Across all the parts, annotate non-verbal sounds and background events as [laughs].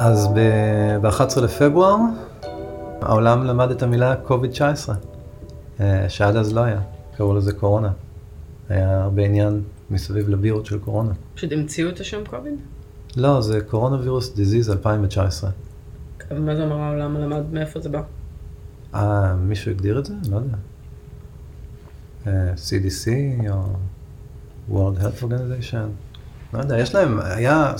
אז ב-11 לפברואר העולם למד את המילה COVID-19, אה, שעד אז לא היה, קראו לזה קורונה. היה הרבה עניין מסביב לבירות של קורונה. פשוט המציאו את השם קוביד? לא, זה קורונה וירוס דיזיז 2019. מה זה אומר העולם למד, מאיפה זה בא? אה, מישהו הגדיר את זה? לא יודע. אה, CDC או World Health Organization? לא יודע, יש להם, היה,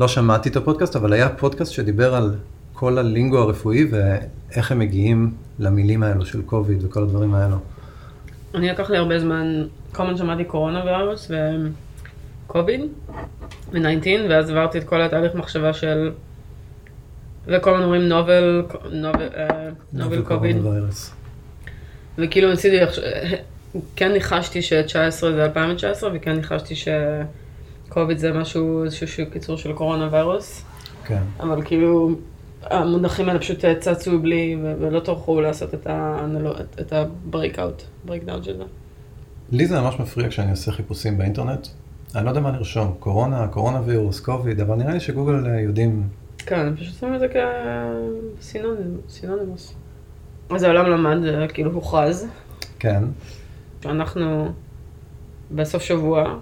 לא שמעתי את הפודקאסט, אבל היה פודקאסט שדיבר על כל הלינגו הרפואי ואיך הם מגיעים למילים האלו של קוביד וכל הדברים האלו. אני לקח לי הרבה זמן, כל הזמן שמעתי קורונה וירוס וקוביד ו-19, ואז עברתי את כל התהליך מחשבה של, וכל הזמן אומרים נובל, נובל קוביד, וירוס. וכאילו ניסיתי, כן ניחשתי ש-19 זה 2019, וכן ניחשתי שקוביד זה משהו, איזשהו קיצור של קורונה וירוס, כן. אבל כאילו, המונחים האלה פשוט צצו בלי, ולא טרחו לעשות את ה- את breakdown של זה. לי זה ממש מפריע כשאני עושה חיפושים באינטרנט. אני לא יודע מה לרשום, קורונה, קורונה וירוס, קוביד, אבל נראה לי שגוגל אה, יודעים, כן, הם פשוט שמים את זה כסינונימוס. אז העולם למד, זה כאילו הוכרז. כן, אנחנו בסוף שבוע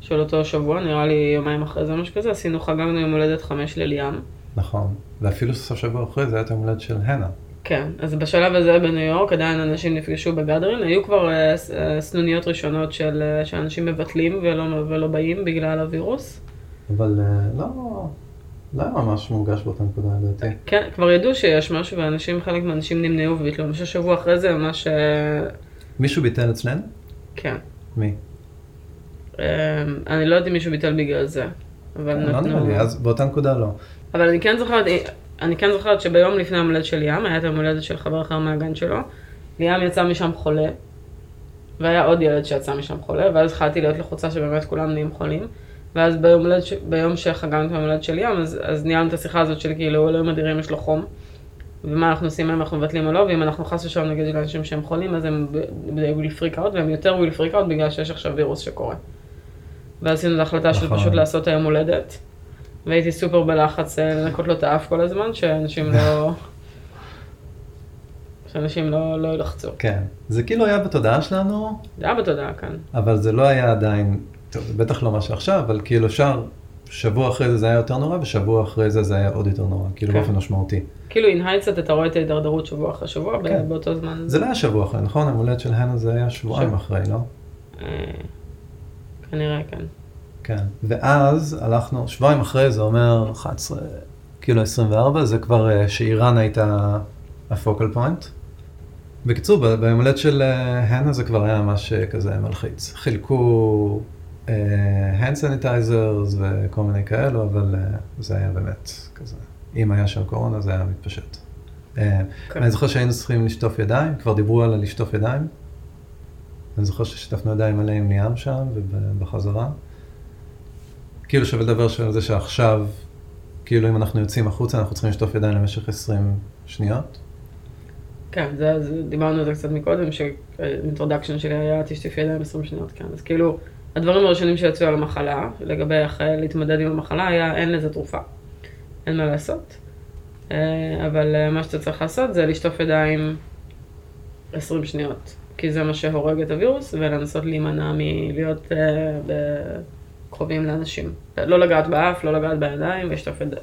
של אותו שבוע, נראה לי יומיים אחרי זה, משהו כזה, עשינו, חגגנו יום הולדת חמש לליאם. נכון. ואפילו סוף שבוע אחרי זה היה את היום הולדת של הנה. כן, אז בשלב הזה בניו יורק עדיין אנשים נפגשו בגדרין, היו כבר אה, אה, סנוניות ראשונות של אה, שאנשים מבטלים ולא, ולא באים בגלל הווירוס. אבל לא, לא היה ממש מורגש באותה נקודה לדעתי. כן, כבר ידעו שיש משהו ואנשים, חלק מהאנשים נמנעו וביטלו, אני חושב שבוע אחרי זה ממש, מישהו ביטל אצלנו? כן. מי? אמ, אני לא יודעת אם מישהו ביטל בגלל זה, אבל לא נראה לי, אז באותה נקודה לא. אבל אני כן זוכרת, אני כן זוכרת שביום לפני המולדת של ליאם, היה את היום הולדת של חבר אחר מהגן שלו, ליאם יצא משם חולה, והיה עוד ילד שיצא משם חולה, ואז התחלתי להיות לחוצה שבאמת כולם נהיים חולים, ואז ביום, ש... ביום שחגגנו את היום הולדת של ליאם, אז, אז ניהלנו את השיחה הזאת של כאילו, אלוהים אדירים יש לו חום, ומה אנחנו עושים, אם אנחנו מבטלים או לא, ואם אנחנו חס ושלום נגיד לאנשים שהם חולים, אז הם will freak out, והם יותר will freak out בגלל שיש עכשיו וירוס שקורה. ואז עשינו את ההחלטה של נכון. פשוט לעשות היום הולדת. והייתי סופר בלחץ אה, לנקות לו את האף כל הזמן, שאנשים לא... [laughs] שאנשים לא, לא ילחצו. כן. זה כאילו היה בתודעה שלנו, זה היה בתודעה כאן. אבל זה לא היה עדיין, טוב, בטח לא מה שעכשיו, אבל כאילו אפשר, שבוע אחרי זה זה היה יותר נורא, ושבוע אחרי זה זה היה עוד יותר נורא, כאילו כן. באופן משמעותי. כאילו hindsight אתה רואה את ההידרדרות שבוע אחרי שבוע, כן. באותו זמן. זה לא היה שבוע אחרי, נכון? המולדת של הנה זה היה שבועיים שבוע. אחרי, לא? אה, כנראה כן. כן. ואז הלכנו, שבועיים אחרי זה אומר 11, כאילו 24, זה כבר אה, שאיראן הייתה ה focal point. בקיצור, ביום הולדת של הנה זה כבר היה ממש אה, כזה מלחיץ. חילקו hand sanitizers וכל מיני כאלו, אבל אה, זה היה באמת כזה, אם היה שם קורונה זה היה מתפשט. אה, כן. אני זוכר שהיינו צריכים לשטוף ידיים, כבר דיברו על לשטוף ידיים. אני זוכר ששטפנו ידיים מלא עם ליאם שם ובחזרה. כאילו שווה לדבר על זה שעכשיו, כאילו אם אנחנו יוצאים החוצה, אנחנו צריכים לשטוף ידיים למשך 20 שניות. כן, זה, זה, דיברנו על זה קצת מקודם, שה introduction שלי היה תשטוף ידיים 20 שניות, כן. אז כאילו, הדברים הראשונים שיצאו על המחלה, לגבי איך להתמודד עם המחלה, היה אין לזה תרופה. אין מה לעשות. אה, אבל אה, מה שאתה צריך לעשות זה לשטוף ידיים 20 שניות, כי זה מה שהורג את הווירוס, ולנסות להימנע מלהיות אה, ב- קרובים לאנשים. לא לגעת באף, לא לגעת בידיים, ולשטוף ידיים.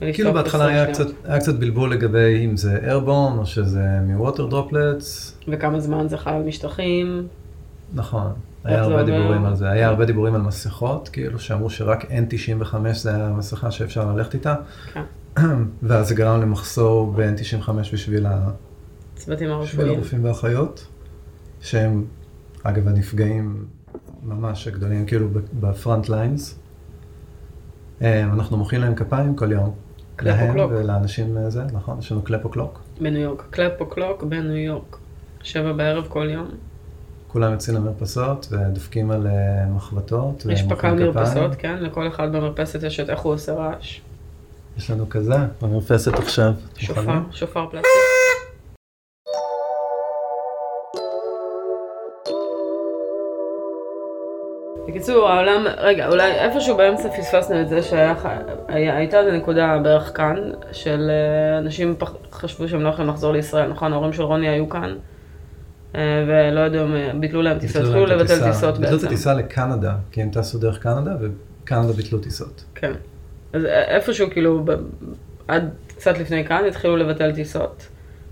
ולשטוף כאילו בהתחלה 20 היה. קצת, היה קצת בלבול לגבי אם זה איירבורן או שזה מווטר דרופלטס. וכמה זמן זה חל על משטחים. נכון, היה הרבה? דיבורים על זה. היה הרבה דיבורים על מסכות, כאילו שאמרו שרק N95 זה היה המסכה שאפשר ללכת איתה. כן. [clears throat] ואז זה גרם למחסור ב-N95 בשביל ה... צוותים בשביל הרפואיים. הרופאים והאחיות, שהם, אגב, הנפגעים ממש הגדולים, כאילו ב front lines. אנחנו מוחאים להם כפיים כל יום. להם. ולאנשים אה, זה, נכון, יש לנו clap o'clock. בניו יורק. Clap o'clock בניו יורק. שבע בערב כל יום. כולם יוצאים למרפסות ודופקים על אה, מחבטות. יש פק"ל. מרפסות, כן? לכל אחד במרפסת יש את איך הוא עושה רעש. יש לנו כזה במרפסת עכשיו. שופר? שופר פלסטיק. בקיצור, העולם, רגע, אולי איפשהו באמצע פספסנו את זה שהייתה איזו נקודה בערך כאן, של אה, אנשים פח, חשבו שהם לא יכולים לחזור לישראל, נכון? ההורים של רוני היו כאן, אה, ולא אה, ביטלו להם טיסות, התחילו לבטל טיסות בעצם. ביטלו את הטיסה לקנדה, כי הם טסו דרך קנדה, וקנדה ביטלו טיסות. כן. אז איפשהו, כאילו, עד קצת לפני כאן, התחילו לבטל טיסות.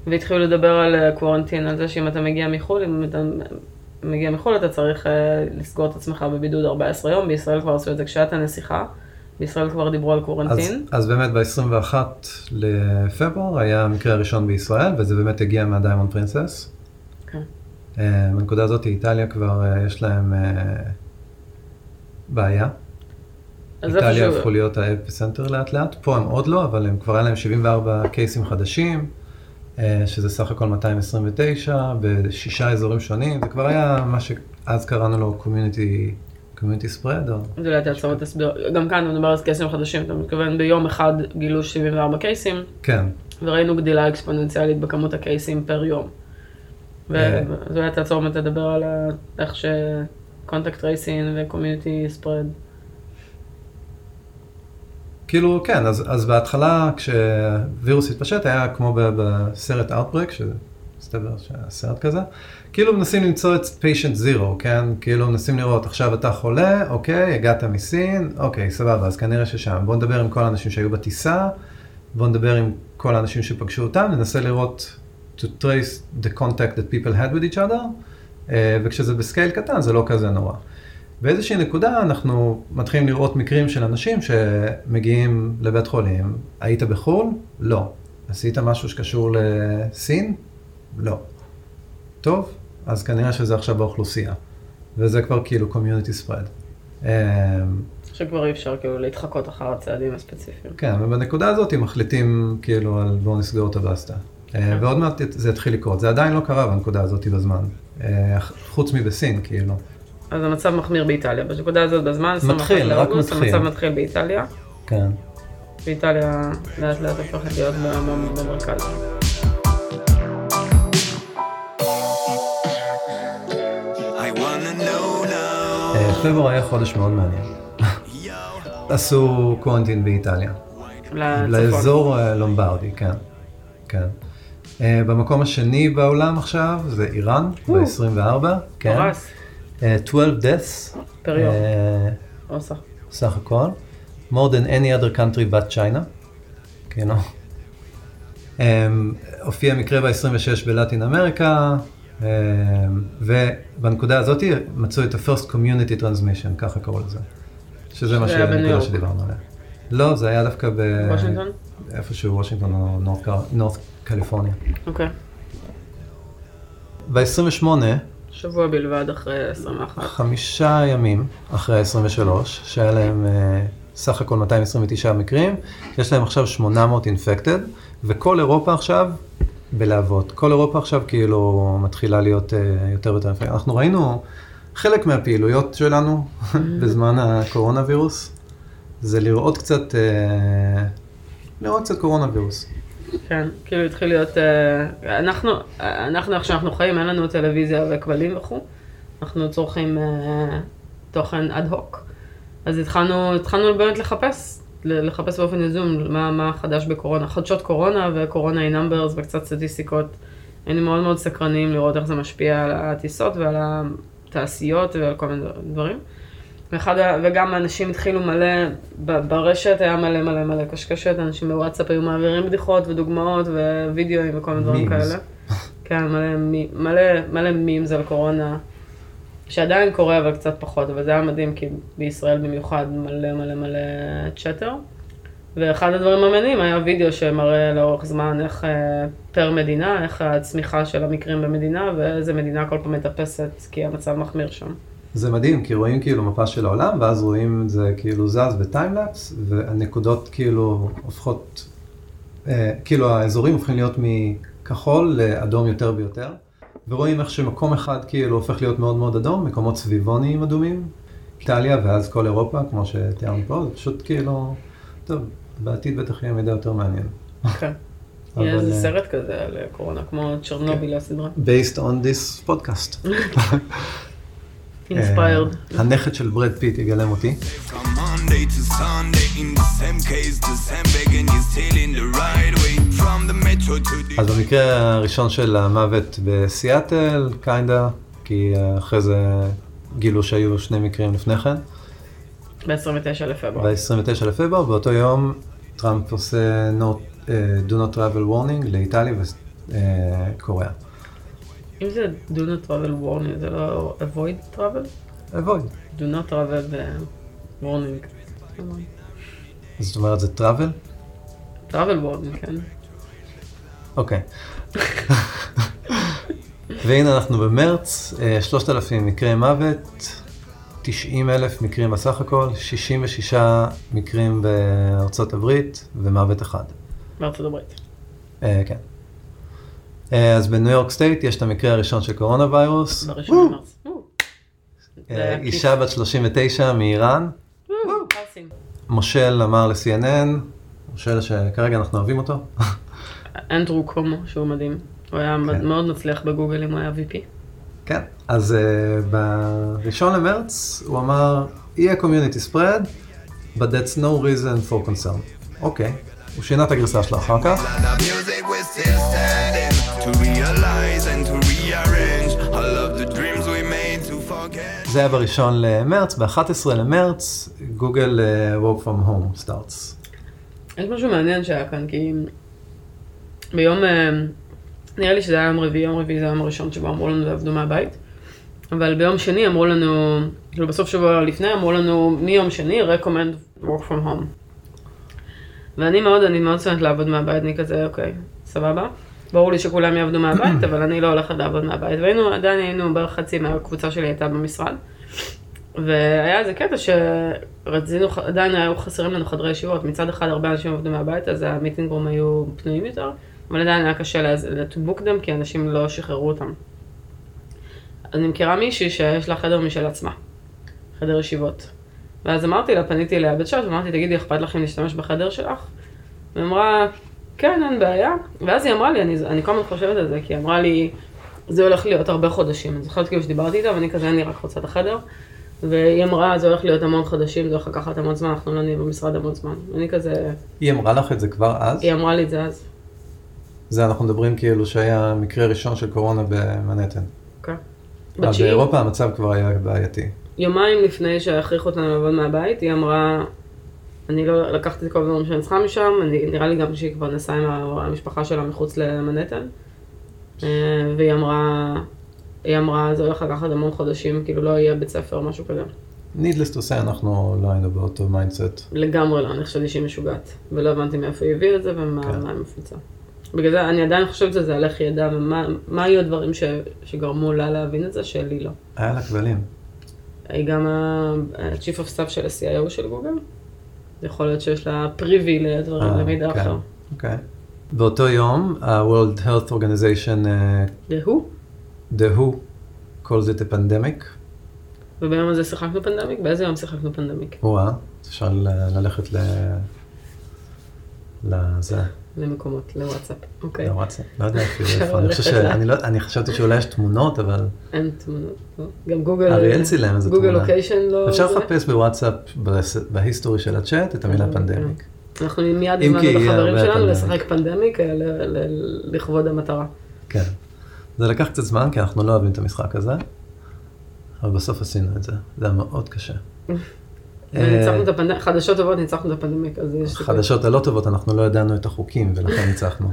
והתחילו לדבר על quarantine, על זה שאם אתה מגיע מחו"ל, אם אתה מגיע מחו"ל, אתה צריך אה, לסגור את עצמך בבידוד 14 יום, בישראל כבר עשו את זה כשהייתה נסיכה, בישראל כבר דיברו על quarantine. אז, אז באמת ב-21 לפברואר היה המקרה הראשון בישראל, וזה באמת הגיע מה Diamond Princess. כן. אה, בנקודה הזאת איטליה כבר אה, יש להם בעיה. איטליה הפכו להיות ה epicenter לאט לאט, פה הם עוד לא, אבל הם כבר היה להם 74 case ים חדשים. אה, שזה סך הכל 229 בשישה אזורים שונים, זה כבר היה מה שאז קראנו לו community, community spread. או... זה לא תעצור ותסביר, גם כאן מדובר על case ים חדשים, אתה מתכוון ביום אחד גילו 74 case ים, כן. וראינו גדילה אקספוננציאלית בכמות ה case ים per יום. וזה אולי תעצור ותדבר על איך ש contact tracing ו community spread. כאילו, כן, אז, אז בהתחלה כשווירוס התפשט היה כמו בסרט Outbreak, שמסתבר שהיה סרט כזה, כאילו מנסים למצוא את patient zero, כן? כאילו מנסים לראות, עכשיו אתה חולה, אוקיי, הגעת מסין, אוקיי, סבבה, אז כנראה ששם. בוא נדבר עם כל האנשים שהיו בטיסה, בוא נדבר עם כל האנשים שפגשו אותם, ננסה לראות to trace the contact that people had with each other, אה, וכשזה בסקייל קטן זה לא כזה נורא. באיזושהי נקודה אנחנו מתחילים לראות מקרים של אנשים שמגיעים לבית חולים. היית בחו"ל? לא. עשית משהו שקשור לסין? לא. טוב, אז כנראה שזה עכשיו באוכלוסייה. וזה כבר כאילו קומיוניטי ספרד. אמ, שכבר אי אפשר כאילו להתחקות אחר הצעדים הספציפיים. כן, ובנקודה הזאת מחליטים כאילו על בואו נסגור את הבסטה. אה, כן. ועוד מעט זה יתחיל לקרות. זה עדיין לא קרה בנקודה הזאת בזמן. אה, חוץ מבסין, כאילו. אז המצב מחמיר באיטליה. בנקודה הזאת בזמן, מתחיל, רק מתחיל. המצב מתחיל באיטליה. כן. ואיטליה לאט לאט הופכת להיות במרכז. אה, פברואר היה חודש מאוד מעניין. עשו קוונטין באיטליה. לאזור אה, לומברדי, כן. כן. אה, במקום השני בעולם עכשיו זה איראן, ב-24. כן. 12 uh, deaths. פר יום. סך. סך הכל. more than any other country but China. כן, um, הופיע מקרה ב-26 בלטין אמריקה, um, ובנקודה הזאת מצאו את ה-first community transmission, ככה קראו לזה. שזה מה שהנקודה שדיברנו עליה. לא, זה היה דווקא ב... וושינגטון? איפשהו וושינגטון או נורת קליפורניה. אוקיי. ב-28 שבוע בלבד אחרי 21. חמישה ימים אחרי 23, שהיה להם uh, סך הכל 229 מקרים, יש להם עכשיו 800 אינפקטד, וכל אירופה עכשיו בלהבות. כל אירופה עכשיו כאילו מתחילה להיות uh, יותר ויותר אינפקטד. אנחנו ראינו חלק מהפעילויות שלנו בזמן הקורונה וירוס, זה לראות קצת, uh, לראות קצת קורונה וירוס. כן, כאילו התחיל להיות, אה, אנחנו, אנחנו איך שאנחנו חיים, אין לנו טלוויזיה וכבלים וכו', אנחנו צורכים אה, תוכן אד הוק. אז התחלנו, התחלנו באמת לחפש, לחפש באופן יזום מה, מה חדש בקורונה, חדשות קורונה וקורונה עם נאמברס וקצת סטטיסטיקות. היינו מאוד מאוד סקרניים לראות איך זה משפיע על הטיסות ועל התעשיות ועל כל מיני דברים. ואחד, וגם אנשים התחילו מלא, ברשת היה מלא מלא מלא קשקשת, אנשים בוואטסאפ היו מעבירים בדיחות ודוגמאות ווידאוים וכל מיני דברים כאלה. כן, מלא, מלא, מלא מימס על קורונה, שעדיין קורה אבל קצת פחות, אבל זה היה מדהים כי בישראל במיוחד מלא מלא מלא צ'טר. ואחד הדברים המעניינים היה וידאו שמראה לאורך זמן איך אה, פר מדינה, איך הצמיחה של המקרים במדינה ואיזה מדינה כל פעם מטפסת כי המצב מחמיר שם. זה מדהים, כי רואים כאילו מפה של העולם, ואז רואים את זה כאילו זז בטיימלפס, והנקודות כאילו הופכות, אה, כאילו האזורים הופכים להיות מכחול לאדום יותר ויותר, ורואים איך שמקום אחד כאילו הופך להיות מאוד מאוד אדום, מקומות סביבוניים אדומים, איטליה ואז כל אירופה, כמו שתיארנו פה, זה פשוט כאילו, טוב, בעתיד בטח יהיה מידע יותר מעניין. כן. [laughs] יהיה איזה אה, סרט כזה על קורונה, כמו צ'רנוביל כן. הסדרה. Based on this podcast. [laughs] Inspired. אה, הנכד של ברד פיט יגלם אותי. אז במקרה הראשון של המוות בסיאטל, kinda, כי אה, אחרי זה גילו שהיו שני מקרים לפני כן. ב-29 לפברואר. ב-29 לפברואר, באותו יום טראמפ עושה no, uh, do not travel warning לאיטליה וקוריאה. אם זה do not travel warning, זה לא avoid travel? אבוי. do not travel uh, warning. זאת אומרת זה travel? travel warning, כן. אוקיי. והנה אנחנו במרץ, אה, 3,000 מקרי מוות, 90 אלף מקרים בסך הכל, 66 מקרים בארצות הברית ומוות אחד. בארצות הברית. אה, כן. אה, אז בניו יורק סטייט יש את המקרה הראשון של קורונה ויירוס. בראשון אה, אישה בת 39 מאיראן. מושל אמר ל-CNN, מושל שכרגע אנחנו אוהבים אותו. [laughs] אנדרו קומו, שהוא מדהים. הוא היה כן. מאוד מצליח בגוגל אם הוא היה VP. כן, אז uh, בראשון למרץ הוא אמר, יהיה community spread, but that's no reason for concern. אוקיי, הוא שינה את הגרסה שלו אחר כך. To realize and to rearrange all of the dreams we made to forget. זה היה בראשון למרץ, ב-11 למרץ, גוגל uh, work from home starts. יש משהו מעניין שהיה כאן, כי ביום, אה, נראה לי שזה היה יום רביעי, יום רביעי זה היום הראשון שבו אמרו לנו לעבדו מהבית, אבל ביום שני אמרו לנו, כאילו בסוף שבוע לפני אמרו לנו, מיום שני recommend work from home. ואני מאוד, אני מאוד שונאת לעבוד מהבית, אני כזה, אוקיי, סבבה. ברור לי שכולם יעבדו מהבית, [clears throat] אבל אני לא הולכת לעבוד מהבית. והיינו, עדיין היינו, בערך חצי מהקבוצה שלי הייתה במשרד. והיה איזה קטע שרצינו, עדיין היו חסרים לנו חדרי ישיבות. מצד אחד הרבה אנשים עבדו מהבית, אז המיטינג רום היו פנויים יותר, אבל עדיין היה קשה לטובוק דם, כי אנשים לא שחררו אותם. אני מכירה מישהי שיש לה חדר משל עצמה, חדר ישיבות. ואז אמרתי לה, פניתי אליה בצ'אט, ואמרתי, תגידי, אכפת לך אם להשתמש בחדר שלך? והיא אמרה, כן, אין בעיה. ואז היא אמרה לי, אני, אני כל הזמן חושבת על זה, כי היא אמרה לי, זה הולך להיות הרבה חודשים. אני זוכרת כאילו שדיברתי איתה, ואני כזה, אני רק רוצה את החדר. והיא אמרה, זה הולך להיות המון חודשים, זה הולך לקחת המון זמן, אנחנו לא נהיה במשרד המון זמן. ואני כזה, היא אמרה לך את זה כבר אז? היא אמרה לי את זה אז. זה אנחנו מדברים כאילו שהיה מקרה ראשון של קורונה במנהטן. אוקיי. אבל בתשיעי- באירופה המצב כבר היה בעייתי. יומיים לפני שהכריחו אותנו לעבוד מהבית, היא אמרה, אני לא לקחתי את כל הדברים שאני צריכה משם, אני, נראה לי גם שהיא כבר נסעה עם המשפחה שלה מחוץ למנהטן. אה, והיא אמרה, היא אמרה, זה הולך לקחת המון חודשים, כאילו לא יהיה בית ספר משהו כזה. Needless to say, אנחנו לא היינו באותו mindset. לגמרי לא, אני חשבתי שהיא משוגעת. ולא הבנתי מאיפה היא הביאה את זה ומה כן. היא מפיצה. בגלל זה אני עדיין חושבת שזה על איך היא ידעה, ומה מה היו הדברים ש, שגרמו לה להבין את זה, שלי לא. היה לה כבלים. היא גם ה-Chief of Staff של ה-CIO של גוגל. יכול להיות שיש לה privy לדברים, אה, למידע כן. אחר. אוקיי. באותו יום, ה-World Health Organization, אה, והוא, The Who, calls it a pandemic. וביום הזה שיחקנו פנדמיק? באיזה יום שיחקנו פנדמיק? וואה, אפשר ללכת ל... לזה, למקומות, לוואטסאפ. אוקיי. לוואטסאפ, לא יודע אפילו איפה, אני חושב שאני לא, אני חשבתי שאולי יש תמונות, אבל אין תמונות. לא? גם גוגל... אריאל צילם איזה גוגל תמונה. לוקיישן לא... אפשר? לחפש בוואטסאפ בהיסטורי של הצ'אט את המילה אה, פנדמיק. אנחנו מיד הזמנו את החברים שלנו. לשחק פנדמיק אה, לכבוד המטרה. כן. זה לקח קצת זמן, כי אנחנו לא אוהבים את המשחק הזה, אבל בסוף עשינו את זה. זה היה מאוד קשה. וניצחנו את הפנדמיק, חדשות טובות ניצחנו את הפנדמיק, אז יש. החדשות הלא טובות, אנחנו לא ידענו את החוקים, ולכן ניצחנו.